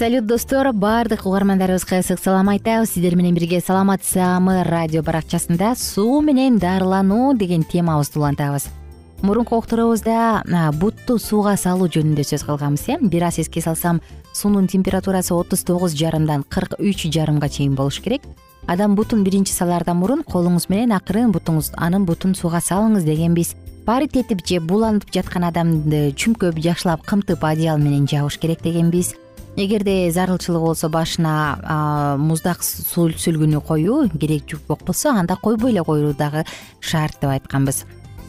салют достор. Баардык угармандарыбызга ысык салам айтабыз. Сиздер менен бирге саламат саамы радио баракчасында суу менен дарылануу деген темабызды улантабыз мурунку окутуруубузда бутту сууга салуу жөнүндө сөз кылганбыз э? Бир аз эске салсам суунун температурасы отуз тогуз жарымдан кырк үч жарымга чейин болуш керек. Адам бутун биринчи салаардан мурун колуңуз менен акырын бутуңуз анын бутун сууга салыңыз дегенбиз. Парить этип же бууланып жаткан адамды чүмкөп жакшылап кымтып одеял менен жабыш керек дегенбиз эгерде зарылчылыгы болсо башына муздак сүлгүнү коюу керек жок болсо анда койбой эле коюу дагы шарт деп айтканбыз.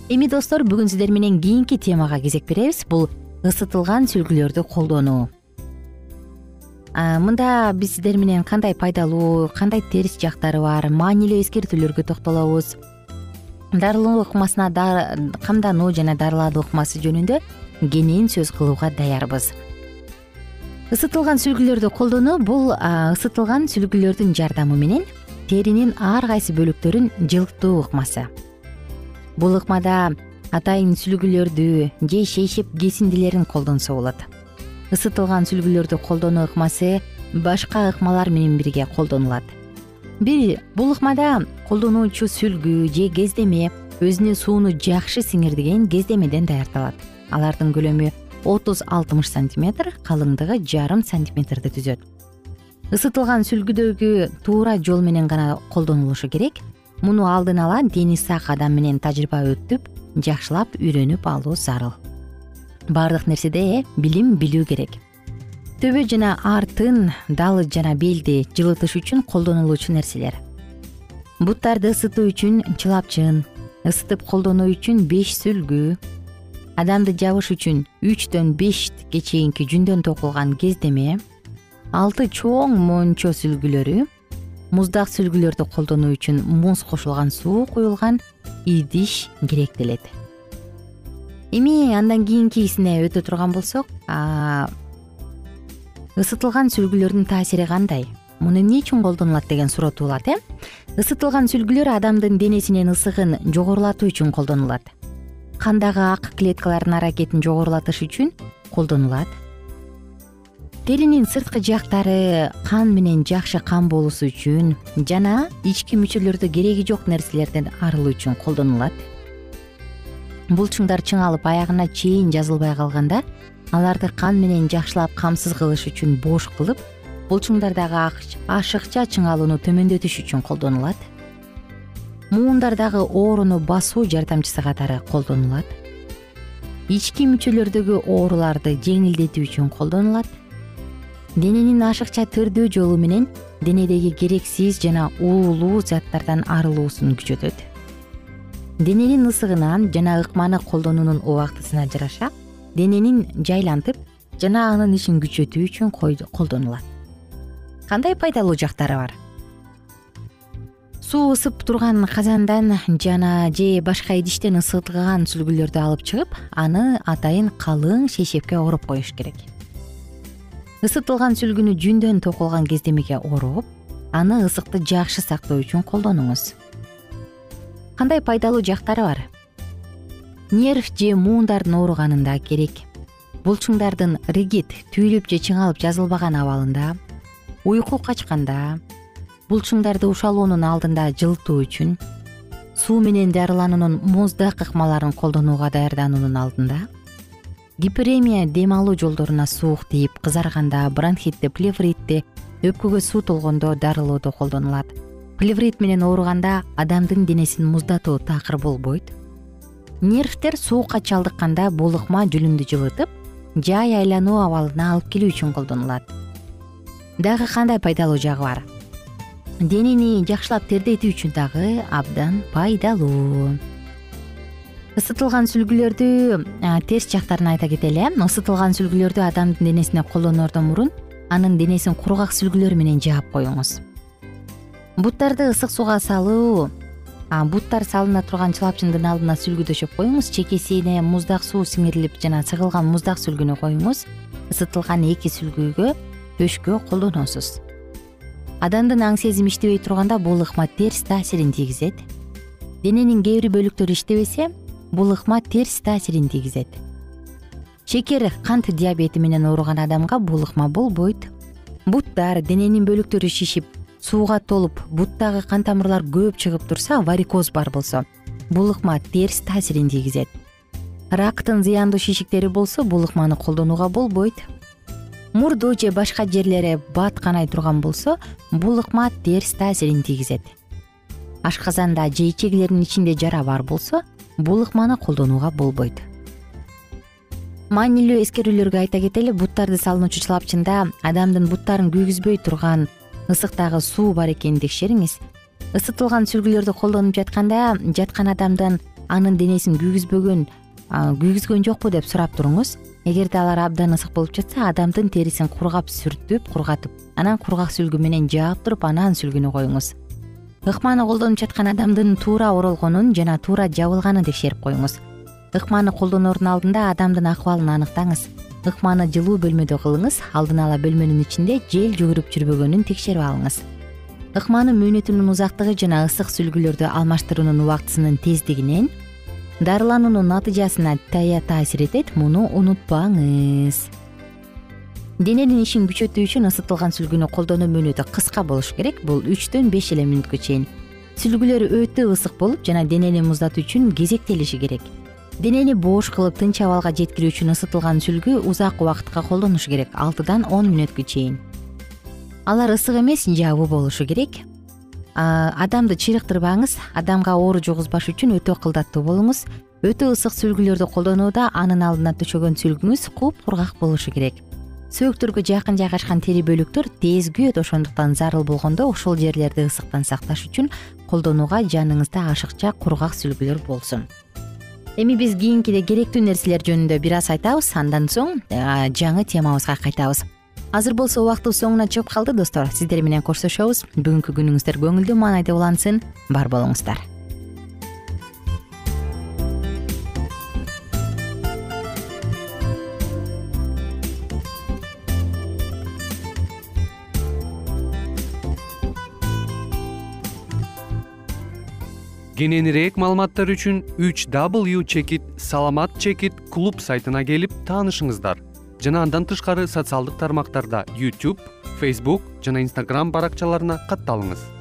Эми достор бүгүн сиздер менен кийинки темага кезек беребиз. Бул ысытылган сүлгүлөрдү колдонуу. Мында биз сиздер менен кандай пайдалуу кандай терс жактары бар маанилүү эскертүүлөргө токтолобуз. Дарылоо ыкмасына камдануу жана дарылануу ыкмасы жөнүндө кенен сөз кылууга даярбыз ысытылган сүлгүлөрдү колдонуу бул ысытылган сүлгүлөрдүн жардамы менен теринин ар кайсы бөлүктөрүн жылытуу ыкмасы. Бул ыкмада атайын сүлгүлөрдү же шейшеп кесиндилерин колдонсо болот. Ысытылган сүлгүлөрдү колдонуу ыкмасы башка ыкмалар менен бирге колдонулат. Бир бул ыкмада колдонуучу сүлгү же кездеме өзүнө сууну жакшы сиңирдиген кездемеден даярдалат алардын көлөмү отуз алтымыш сантиметр калыңдыгы жарым сантиметрди түзөт. Ысытылган сүлгүдөгү туура жол менен гана колдонулушу керек. Муну алдын ала дени сак адам менен тажрыйба өтүп жакшылап үйрөнүп алуу зарыл. Баардык нерседе билим билүү керек. Төбө жана артын далы жана белди жылытыш үчүн колдонулуучу нерселер. Буттарды ысытуу үчүн чылапчын ысытып колдонуу үчүн беш сүлгү адамды жабыш үчүн үчтөн бешке чейинки жүндөн токулган кездеме алты чоң мончо сүлгүлөрү муздак сүлгүлөрдү колдонуу үчүн муз кошулган суу куюлган идиш керектелет. Эми андан кийинкисине өтө турган болсок ысытылган сүлгүлөрдүн таасири кандай? Муну эмне үчүн колдонулат деген суроо туулат э? Ысытылган сүлгүлөр адамдын денесинин ысыгын жогорулатуу үчүн колдонулат кандагы ак клеткалардын аракетин жогорулатыш үчүн колдонулат. Теринин сырткы жактары кан менен жакшы кан болуусу үчүн жана ички мүчөлөрдө кереги жок нерселерден арылуу үчүн колдонулат. Булчуңдар чыңалып аягына чейин жазылбай калганда аларды кан менен жакшылап камсыз кылыш үчүн бош кылып булчуңдардагы ашыкча чыңалууну төмөндөтүш үчүн колдонулат муундардагы ооруну басуу жардамчысы катары колдонулат. Ички мүчөлөрдөгү ооруларды жеңилдетүү үчүн колдонулат. Дененин ашыкча төрдөө жолу менен денедеги керексиз жана уулуу заттардан арылуусун күчөтөт. Дененин ысыгынан жана ыкманы колдонуунун убактысына жараша дененин жайлантып жана анын ишин күчөтүү үчүн колдонулат. Кандай пайдалуу жактары бар суу ысып турган казандан жана же башка идиштен ысытылган сүлгүлөрдү алып чыгып аны атайын калың шейшепке ороп коюш керек. Ысытылган сүлгүнү жүндөн токулган кездемеге ороп аны ысыкты жакшы сактоо үчүн колдонуңуз. Кандай пайдалуу жактары бар? Нерв же муундардын ооруганында керек. Булчуңдардын ригит түйүлүп же чыңалып жазылбаган абалында уйку качканда булчуңдарды ушалуунун алдында жылытуу үчүн суу менен дарылануунун муздак ыкмаларын колдонууга даярдануунун алдында гиперемия дем алуу жолдоруна суук тийип кызарганда бронхитти плевритти өпкөгө суу толгондо дарылоодо колдонулат. Плеврит менен ооруганда адамдын денесин муздатуу такыр болбойт. Нервтер суукка чалдыкканда бул ыкма жүлүндү жылытып жай айлануу абалына алып келүү үчүн колдонулат. Дагы кандай пайдалуу жагы бар денени жакшылап тердетүү үчүн дагы абдан пайдалуу. Ысытылган сүлгүлөрдү терс жактарын айта кетели э. Ысытылган сүлгүлөрдү адамдын денесине колдоноордон мурун анын денесин кургак сүлгүлөр менен жаап коюңуз. Буттарды ысык сууга салуу буттар салына турган чылапчындын алдына сүлгү төшөп коюңуз чекесине муздак суу сиңирилип жана сыгылган муздак сүлгүнү коюңуз ысытылган эки сүлгүгө төшкө колдоносуз адамдын аң сезими иштебей турганда бул ыкма терс таасирин тийгизет. Дененин кээ бир бөлүктөрү иштебесе бул ыкма терс таасирин тийгизет. Шекер кант диабети менен ооруган адамга бул ыкма болбойт. Буттар дененин бөлүктөрү шишип сууга толуп буттагы кан тамырлар көп чыгып турса варикоз бар болсо. Бул ыкма терс таасирин тийгизет. Рактын зыяндуу шишиктери болсо бул ыкманы колдонууга болбойт мурду же башка жерлери бат канай турган болсо бул ыкма терс таасирин тийгизет. Ашказанда же ичегилердин ичинде жара бар болсо бул ыкманы колдонууга болбойт. Маанилүү эскерүүлөргө айта кетели буттарды салынуучу чылапчында адамдын буттарын күйгүзбөй турган ысыктагы суу бар экенин текшериңиз. Ысытылган сүлгүлөрдү колдонуп жатканда жаткан адамдан анын денесин күйгүзбөгөн күйгүзгөн жокпу деп сурап туруңуз эгерде алар абдан ысык болуп жатса адамдын терисин кургап сүртүп кургатып анан кургак сүлгү менен жаап туруп анан сүлгүнү коюңуз. Ыкманы колдонуп жаткан адамдын туура оролгонун жана туура жабылганын текшерип коюңуз. Ыкманы колдоноордун алдында адамдын акыбалын аныктаңыз. Ыкманы жылуу бөлмөдө кылыңыз алдын ала бөлмөнүн ичинде жел жүгүрүп жүрбөгөнүн текшерип алыңыз. Ыкманын мөөнөтүнүн узактыгы жана ысык сүлгүлөрдү алмаштыруунун убактысынын тездигинен дарылануунун натыйжасына таасир этет муну унутпаңыз. Дененин ишин күчөтүү үчүн ысытылган сүлгүнү колдонуу мөөнөтү кыска болуш керек. Бул үчтөн беш эле мүнөткө чейин. Сүлгүлөр өтө ысык болуп жана денени муздатуу үчүн кезектелиши керек. Денени боош кылып тынч абалга жеткирүү үчүн ысытылган сүлгү узак убакытка колдонуш керек алтыдан он мүнөткө чейин. Алар ысык эмес жабуу болушу керек адамды чырыктырбаңыз адамга оору жугузбаш үчүн өтө кылдаттуу болуңуз. Өтө ысык сүлгүлөрдү колдонууда анын алдына төшөгөн сүлгүңүз куп кургак болушу керек. Сөөктөргө жакын жайгашкан тери бөлүктөр тез күйөт ошондуктан зарыл болгондо ошол жерлерди ысыктан сакташ үчүн колдонууга жаныңызда ашыкча кургак сүлгүлөр болсун. Эми биз кийинкиде керектүү нерселер жөнүндө бир аз айтабыз андан соң жаңы темабызга кайтабыз азыр болсо убактыбыз соңуна чыгып калды достор. Сиздер менен коштошобуз. Бүгүнкү күнүңүздөр көңүлдүү маанайда улансын. Бар болуңуздар. Кененирээк маалыматтар үчүн үч w чекит саламат чекит клуб сайтына келип таанышыңыздар жана андан тышкары социалдык тармактарда youtube facebook жана instagram баракчаларына катталыңыз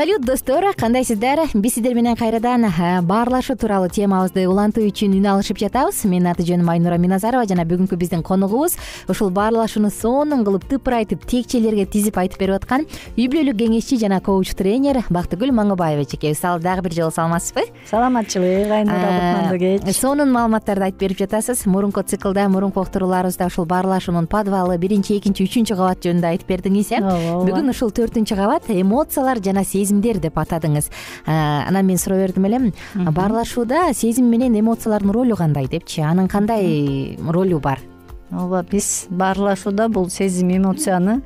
салют достор кандайсыздар? Биз сиздер менен кайрадан баарлашуу тууралуу темабызды улантуу үчүн үн алышып жатабыз. Менин аты жөнүм айнура миназарова жана бүгүнкү биздин коногубуз ушул баарлашууну сонун кылып тыпырайтып текчелерге тизип айтып берип аткан үй бүлөлүк кеңешчи жана коуч тренер бактыгүл маңыбаева эжекебиз ал дагы бир жолу саламатсызбы? Саламатчылык айнура кутмандуу кеч сонун маалыматтарды айтып берип жатасыз. Мурунку циклда мурунку уктурууларыбызда ушул баарлашуунун подвалы биринчи экинчи үчүнчү кабат жөнүндө айтып бердиңиз э? Ооба бүгүн ушул төртүнчү кабат эмоциялар жана деп атадыңыз. Анан мен суроо бердим элем баарлашууда сезим менен эмоциялардын ролу кандай депчи. Анын кандай ролу бар? Ооба биз баарлашууда бул сезим эмоцияны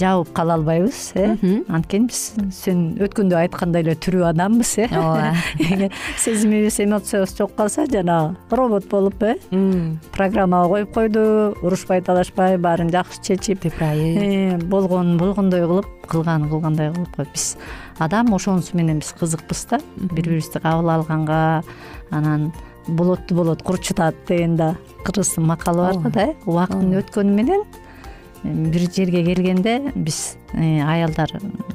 жабып кала албайбыз э? Анткени биз сен өткөндө айткандай эле тирүү адамбыз э? Ооба. Эгер сезимибиз эмоциябыз жок калса жанагы робот болуп э? Программага коюп койду урушпай талашпай баарын жакшы чечип тыпырайып э, болгонун болгондой кылып кылганын кылгандай кылып коет биз адам ошонусу менен биз кызыкпыз да. Бири бирибизди кабыл алганга анан болотту болот курчутат деген да кыргыздын макалы бар го да э убакыттын өткөнү менен бир жерге келгенде биз э, аялдар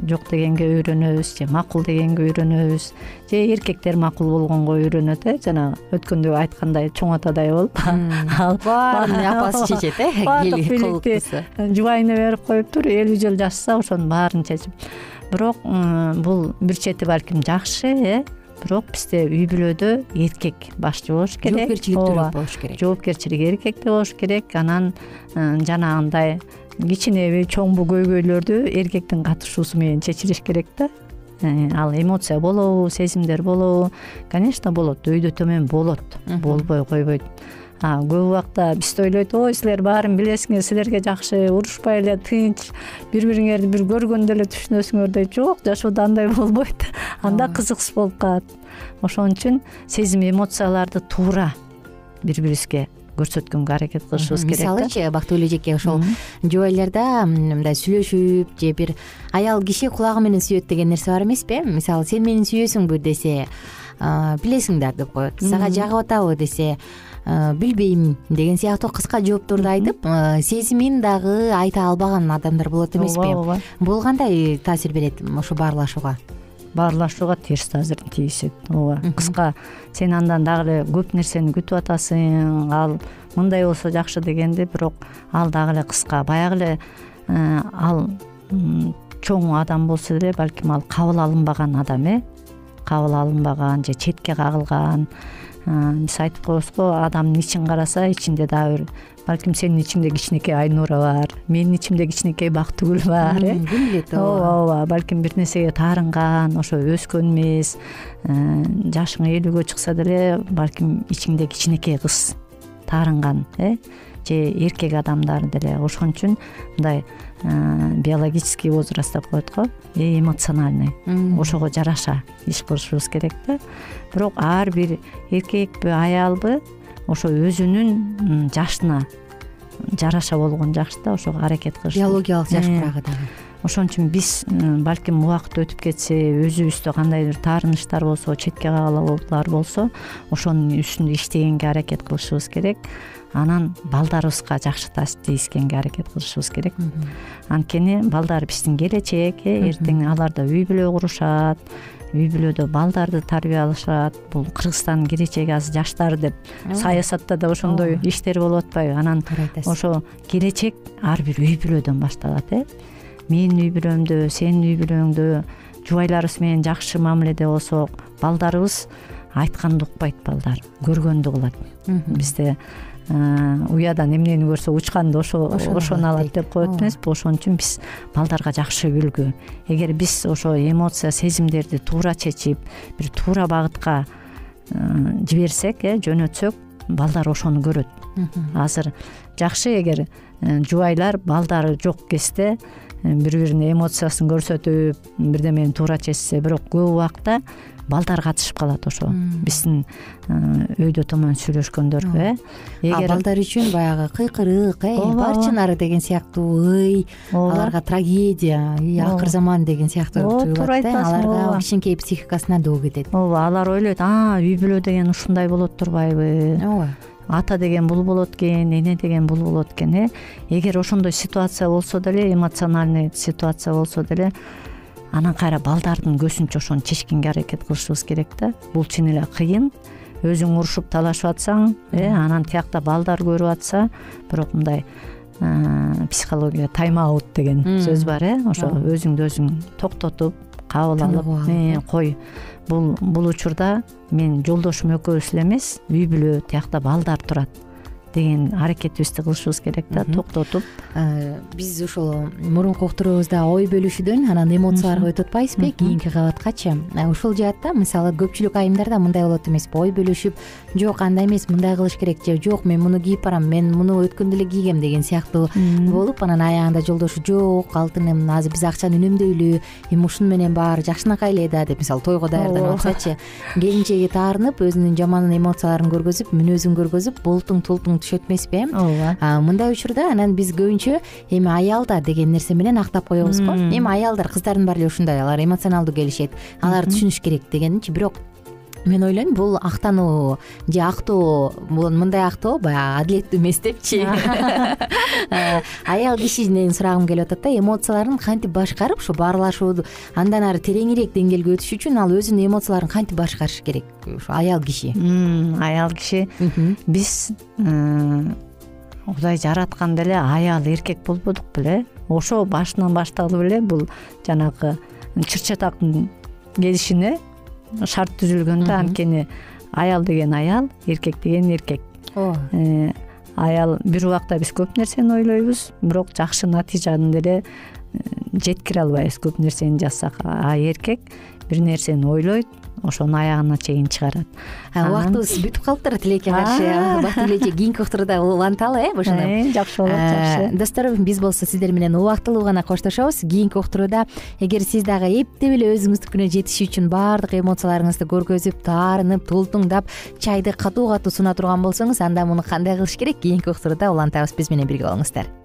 жок дегенге үйрөнөбүз же макул дегенге үйрөнөбүз же эркектер макул болгонго үйрөнөт э жанагы өткөндө айткандай чоң атадай болуп ал баарын апасы чечет э баардык бийликти жубайына берип коюптур элүү жыл жашаса ошонун баарын чечип бирок бул бир чети балким жакшы э? Бирок бизде үй бүлөдө эркек башчы болуш керек жоопкерчиликтүүрөөк болуш керек. Жоопкерчилиги эркекте болуш керек. Анан жанагындай кичинеби чоңбу көйгөйлөрдү эркектин катышуусу менен чечилиш керек да. Э, ал эмоция болобу сезимдер болобу. Конечно болот өйдө төмөн болот. Болбой койбойт көп убакта бизди ойлойт ой силер баарын билесиңер силерге жакшы урушпай эле тынч бири бириңерди бир көргөндө эле түшүнөсүңөр дейт жок жашоодо андай болбойт. Анда кызыксыз болуп калат. Ошон үчүн сезим эмоцияларды туура бири бирибизге көрсөткөнгө аракет кылышыбыз керек мисалычы бактыгүл эжеке ошол жубайларда мындай сүйлөшүп же бир аял киши кулагы менен сүйөт деген нерсе бар эмеспи? Мисалы сен мени сүйөсүңбү десе билесиң да деп коет. Сага жагып атабы десе билбейм деген сыяктуу кыска жоопторду айтып сезимин дагы айта албаган адамдар болот эмеспи. ооба. Ооба бул кандай таасир берет ошо баарлашууга баарлашууга терс таасир тийгизет ооба. Кыска сен андан дагы эле көп нерсени күтүп атасың ал мындай болсо жакшы дегенди бирок ал дагы эле кыска баягы эле э, ал чоң адам болсо деле балким ал кабыл алынбаган адам э. Кабыл алынбаган же четке кагылган биз айтып коебуз го адамдын ичин караса ичинде дагы бир балким сенин ичиңде кичинекей айнура бар менин ичимде кичинекей бактыгүл бар э? Ким билет ооба. Ооба балким бир нерсеге таарынган ошо өскөн эмес э, жашың элүүгө чыкса деле балким ичиңде кичинекей кыз таарынган э? Же эркек адамдар деле. Ошон үчүн мындай биологический возраст деп коет го. Эмоциональный. Ошого жараша иш кылышыбыз керек да. Бирок ар бир эркекпи аялбы ошо өзүнүн жашына жараша болгон жакшы да ошого аракет кылыш. Биологиялык жаш э. прагы дагы. ошон үчүн биз балким убакыт өтүп кетсе өзүбүздө кандайдыр таарынычтар болсо четке кагалоолор болсо ошонун үстүндө иштегенге аракет кылышыбыз керек анан балдарыбызга жакшы тийишкенге аракет кылышыбыз керек. Анткени балдар биздин келечек э эртең алар да үй бүлө курушат үй бүлөдө балдарды тарбиялашат. Бул кыргызстандын келечеги азыр жаштар деп саясатта да ошондой иштер болуп атпайбы. Анан туура айтасыз ошо келечек ар бир үй бүлөдөн башталат э. Менин үй бүлөмдө сенин үй бүлөңдө жубайларыбыз менен жакшы мамиледе болсок балдарыбыз айтканды укпайт балдар көргөндү кылат. Бизде уядан эмнени көрсө учканды ошону алат деп коет эмеспи ошон үчүн биз балдарга жакшы үлгү. Эгер биз ошо эмоция сезимдерди туура чечип бир туура багытка жиберсек э жөнөтсөк балдар ошону көрөт. Азыр жакшы эгер э, жубайлар балдары жок кезде э, бири бирине эмоциясын көрсөтүп бирдемени туура чечсе бирок көп убакта балдар катышып калат ошо. Биздин э, өйдө томон сүйлөшкөндөргө э? Эгер балдар үчүн баягы кыйкырык э барчынары деген сыяктуу ый аларга трагедия акыр заман деген сыяктуу ооба туура да айтасың аларга кичинекей психикасына доо кетет. Ооба алар ойлойт а үй бүлө деген ушундай болот турбайбы ооба. Ата деген бул болот экен эне деген бул болот экен э? Эгер ошондой ситуация болсо деле эмоциональный ситуация болсо деле анан кайра балдардын көзүнчө ошону чечкенге аракет кылышыбыз керек да. Бул чын эле кыйын. Өзүң урушуп талашып атсаң э анан тиякта балдар көрүп атса бирок мындай э, психология тайм аут деген сөз бар э ошо өзүңдү өзүң токтотуп кабыл алып алып, э, кой. Бул бул учурда мен жолдошум экөөбүз эле эмес үй бүлө тиякта балдар турат деген аракетибизди кылышыбыз керек да токтотуп. Э, биз ошол мурунку уктуруубузда ой бөлүшүүдөн анан эмоцияларга өтүп атпайбызбы кийинки кабаткачы. Ушул жаатта мисалы көпчүлүк айымдарда мындай болот эмеспи ой бөлүшүп жок андай эмес мындай кылыш керек же жок мен муну кийип барам мен муну өткөндө эле кийгем деген сыяктуу болуп анан аягында жолдошу жок алтыным азыр биз акчаны үнөмдөйлү эми ушуну менен баары жакшынакай эле да деп мисалы тойго даярданып атсачы келинчеги таарынып өзүнүн жаман эмоцияларын көргөзүп мүнөзүн көргөзүп бултуң тултуң эмеспи э? Ооба. Мындай учурда анан биз көбүнчө эми аял да деген нерсе менен актап коебуз го. Эми аялдар кыздардын баары эле ушундай алар эмоционалдуу келишет алар түшүнүш керек дегенчи бирок мен ойлойм бул актануу же актоо бул мындай актоо баягы адилеттүү эмес депчи. Э, аял кишиден сурагым келип атат да эмоцияларын кантип башкарып ушу баарлашууду андан ары тереңирээк деңгээлге өтүш үчүн ал өзүнүн эмоцияларын кантип башкарыш керек ушу аял киши? Аял киши. Биз кудай жаратканда эле аял эркек болбодук беле. Ошо башынан башталып эле бул жанагы чыр чатактын келишине шарт түзүлгөн да. Анткени аял деген аял эркек деген эркек. Ооба Э, аял бир убакта биз көп нерсени ойлойбуз бирок жакшы натыйжаны деле э, жеткире албайбыз. Көп нерсени жазсак а эркек бир нерсени ойлойт ошону аягына чейин чыгарат. Убактыбыз бүтүп калыптыр тилекке каршы батир эже кийинки уктуруда уланталы э ошондо Э, жакшы болот жакшы. достор биз болсо сиздер менен убактылуу гана коштошобуз. Кийинки уктурууда эгер сиз дагы эптеп эле өзүңүздүкүнө жетиш үчүн баардык эмоцияларыңызды көргөзүп таарынып тултуңдап чайды катуу катуу суна турган болсоңуз анда муну кандай кылыш керек? Кийинки уктурууда улантабыз биз менен бирге болуңуздар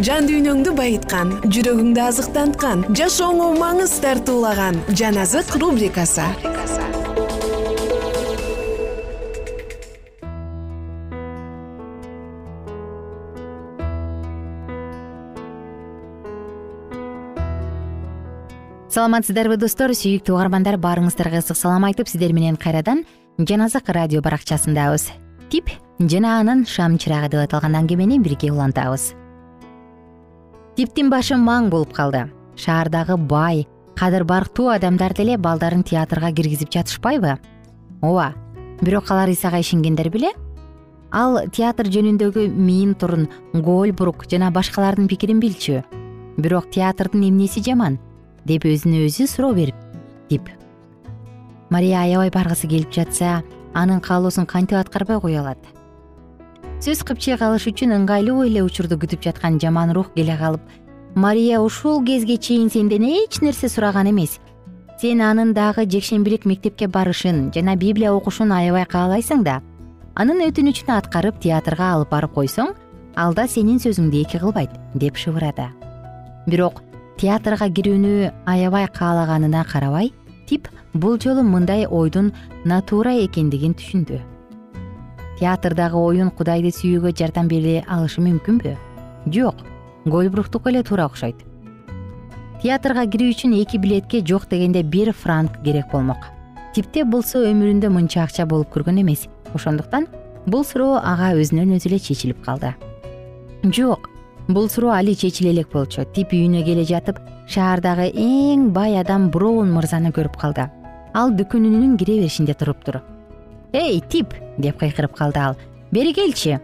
жан дүйнөңдү байыткан жүрөгүңдү азыктанткан жашооңо маңыз тартуулаган жан азык рубрикасы. Саламатсыздарбы достор сүйүктүү угармандар баарыңыздарга ысык салам айтып сиздер менен кайрадан жан азык радио баракчасындабыз. Тип жана анын шам чырагы деп аталган аңгемени бирге улантабыз. Типтин башы маң болуп калды. Шаардагы бай кадыр барктуу адамдар деле балдарын театрга киргизип жатышпайбы? Ооба бирок алар ыйсага ишенгендер беле? Ал театр жөнүндөгү мин турун гольбрук жана башкалардын пикирин билчү. Бирок театрдын эмнеси жаман? Деп өзүнө өзү суроо берип тип. Мария аябай баргысы келип жатса анын каалоосун кантип аткарбай кое алат сөз кыпчык алыш үчүн ыңгайлуу эле учурду күтүп жаткан жаман рух келе калып мария ушул кезге чейин сенден эч нерсе сураган эмес. Сен анын дагы жекшембилик мектепке барышын жана библия окушун аябай каалайсың да анын өтүнүчүн аткарып театрга алып барып койсоң ал да сенин сөзүңдү эки кылбайт деп шыбырады. Бирок театрга кирүүнү аябай каалаганына карабай тип бул жолу мындай ойдун натура экендигин түшүндү театрдагы оюн кудайды сүйүүгө жардам бере алышы мүмкүнбү? Жок гольбруктуку эле туура окшойт. Театрга кирүү үчүн эки билетке жок дегенде бир франк керек болмок. Типте болсо өмүрүндө мынча акча болуп көргөн эмес. Ошондуктан бул суроо ага өзүнөн өзү эле чечилип калды. Жок бул суроо али чечиле элек болчу. Тип үйүнө келе жатып шаардагы эң бай адам броун мырзаны көрүп калды. Ал дүкөнүнүн кире беришинде туруптур эй тип! деп кыйкырып калды ал. Бери келчи.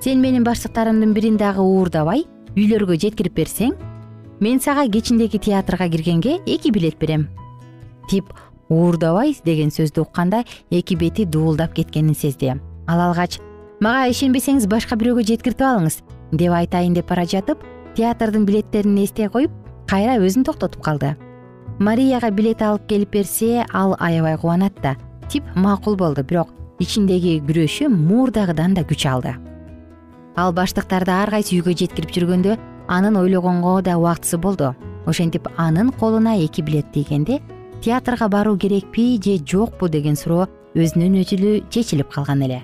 Сен менин баштыктарымдын бирин дагы уурдабай үйлөргө жеткирип берсең мен сага кечиндеги театрга киргенге эки билет берем тип уурдабай деген сөздү укканда эки бети дуулдап кеткенин сезди. Ал алгач мага ишенбесеңиз башка бирөөгө жеткиртип алыңыз деп айтайын деп бара жатып театрдын билеттерин эстей коюп кайра өзүн токтотуп калды. Марияга билет алып келип берсе ал аябай кубанат да тип макул болду. Бирок ичиндеги күрөшү мурдагыдан да күч алды. Ал баштыктарды ар кайсы үйгө жеткирип жүргөндө анын ойлогонго да убактысы болду. Ошентип анын колуна эки билет тийгенде театрга баруу керекпи же жокпу деген суроо өзүнөн өзү эле чечилип калган эле.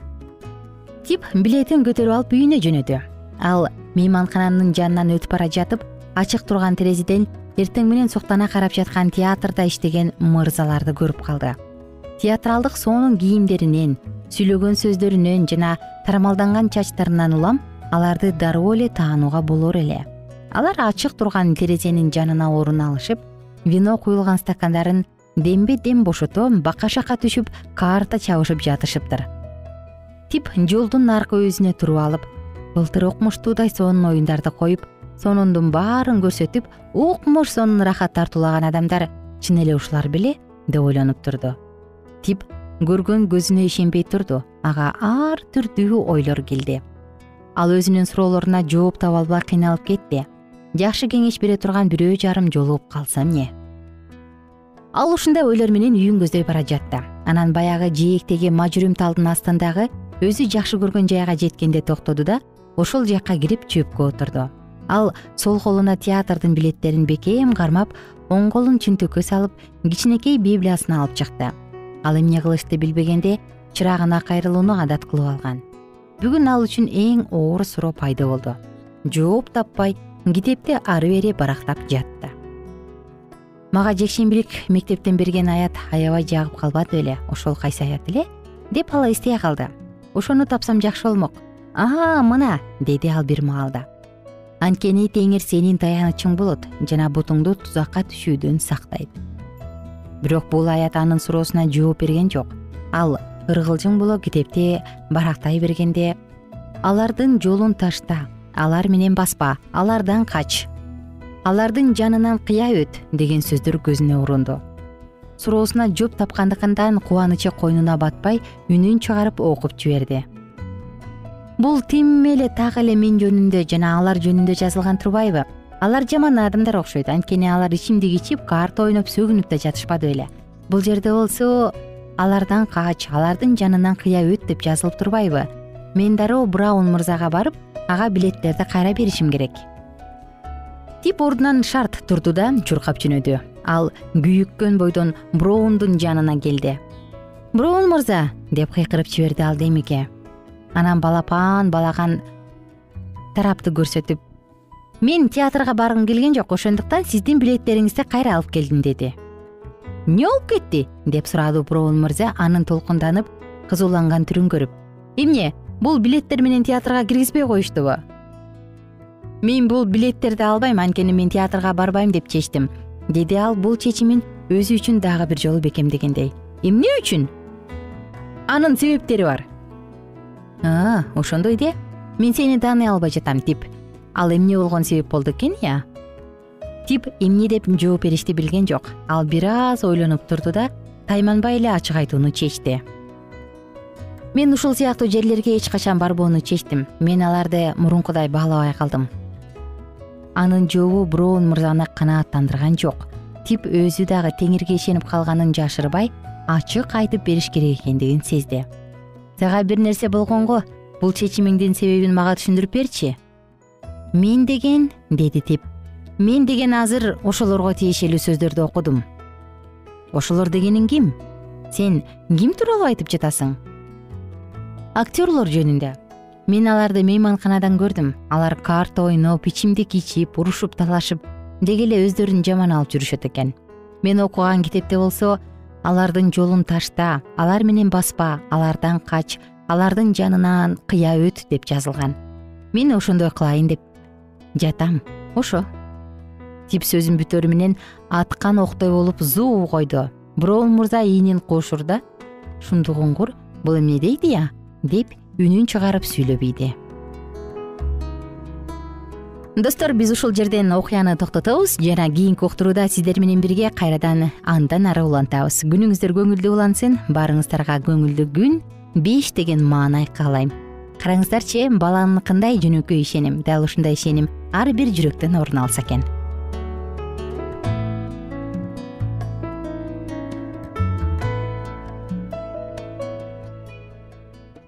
Тип билетин көтөрүп алып үйүнө жөнөдү. Ал мейманкананын жанынан өтүп бара жатып ачык турган терезеден эртең менен суктана карап жаткан театрда иштеген мырзаларды көрүп калды театралдык сонун кийимдеринен сүйлөгөн сөздөрүнөн жана тарамалданган чачтарынан улам аларды дароо эле таанууга болор эле. Алар ачык турган терезенин жанына орун алышып вино куюлган стакандарын дембе дем бошото бака шака түшүп карта чабышып жатышыптыр. Тип жолдун наркы өзүнө туруп алып былтыр укмуштуудай сонун оюндарды коюп сонундун баарын көрсөтүп укмуш сонун рахат тартуулаган адамдар чын эле ушулар беле деп ойлонуп турду тип көргөн көзүнө ишенбей турду. Ага ар түрдүү ойлор келди. Ал өзүнүн суроолоруна жооп таба албай кыйналып кетти. Жакшы кеңеш бере турган бирөө жарым жолугуп калса эмне? Ал ушундай ойлор менен үйүн көздөй бара жатты. Анан баягы жээктеги мажүрүм талдын астындагы өзү жакшы көргөн жайга жеткенде токтоду да ошол жакка кирип чөпкө отурду. Ал сол колуна театрдын билеттерин бекем кармап оң колун чүнтөккө салып кичинекей библиясын алып чыкты ал эмне кылышты билбегенде чырагына кайрылууну адат кылып алган. Бүгүн ал үчүн эң оор суроо пайда болду. Жооп таппай китепти ары бери барактап жатты. Мага жекшембилик мектептен берген аят аябай жагып калбады беле ошол кайсы аят эле? Деп ал эстей калды. Ошону тапсам жакшы болмок. А мына деди ал бир маалда. Анткени теңир сенин таянычың болот жана бутуңду тузакка түшүүдөн сактайт бирок бул аят анын суроосуна жооп берген жок. Ал ыргылжың боло китепти барактай бергенде алардын жолун ташта алар менен баспа алардан кач алардын жанынан кыя өт деген сөздөр көзүнө урунду. Суроосуна жооп тапкандыгындан кубанычы койнуна батпай үнүн чыгарып окуп жиберди. Бул тим эле так эле мен жөнүндө жана алар жөнүндө жазылган турбайбы алар жаман адамдар окшойт. Анткени алар ичимдик ичип карта ойноп сөгүнүп да жатышпады беле бул жерде болсо алардан кач алардын жанынан кыя өт деп жазылып турбайбы? Мен дароо браун мырзага барып ага билеттерди кайра беришим керек. Тип ордунан шарт турду да чуркап жөнөдү. Ал күйүккөн бойдон броундун жанына келди. Броун мырза! деп кыйкырып жиберди ал демике. Анан балапан балаган тарапты көрсөтүп мен театрга баргым келген жок ошондуктан сиздин билеттериңизди кайра алып келдим деди. Эмне болуп кетти деп сурады броун мырза анын толкунданып кызууланган түрүн көрүп. Эмне бул билеттер менен театрга киргизбей коюштубу? Мен бул билеттерди албайм анткени мен театрга барбайм деп чечтим деди. Ал бул чечимин өзү үчүн дагы бир жолу бекемдегендей эмне үчүн? Анын себептери бар ошондой де. Мен сени тааный албай жатам тип ал эмне болгон себеп болду экен ыя тип эмне деп жооп беришти билген жок. Ал бир аз ойлонуп турду да тайманбай эле ачык айтууну чечти. Мен ушул сыяктуу жерлерге эч качан барбоону чечтим. Мен аларды мурункудай баалабай калдым. Анын жообу броун мырзаны канааттандырган жок. Тип өзү дагы теңирге ишенип калганын жашырбай ачык айтып бериш керек экендигин сезди. Сага бир нерсе болгонго бул чечимиңдин себебин мага түшүндүрүп берчи мен деген деди тип. Мен деген азыр ошолорго тиешелүү сөздөрдү окудум ошолор дегениң ким? Сен ким тууралуу айтып жатасың? Актерлор жөнүндө. Мен аларды мейманканадан көрдүм. Алар карта ойноп ичимдик ичип урушуп талашып деги эле өздөрүн жаман алып жүрүшөт экен. Мен окуган китепте болсо алардын жолун ташта алар менен баспа алардан кач алардын жанынан кыя өт деп жазылган. Мен ошондой кылайын деп жатам ошо. Тип сөзүн бүтөрү менен аткан октой болуп зуу койду. Броун мырза ийнин кошур да. Шундугуңкур бул эмне дейт ыя деп үнүн чыгарып сүйлөбөйдү достор биз ушул жерден окуяны токтотобуз. Жана кийинки уктурууда сиздер менен бирге кайрадан андан ары улантабыз. Күнүңүздөр көңүлдүү улансын. Баарыңыздарга көңүлдүү күн беш деген маанай каалайм караңыздарчы баланыкындай жөнөкөй ишеним дал ушундай ишеним ар бир жүрөктөн орун алса экен.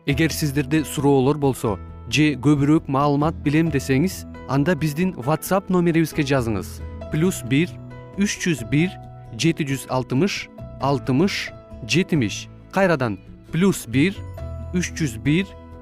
Эгер сиздерде суроолор болсо же көбүрөөк маалымат билем десеңиз анда биздин whatsapp номерибизге жазыңыз. Плюс бир үч жүз бир жети жүз алтымыш алтымыш жетимиш. Кайрадан плюс бир үч жүз бир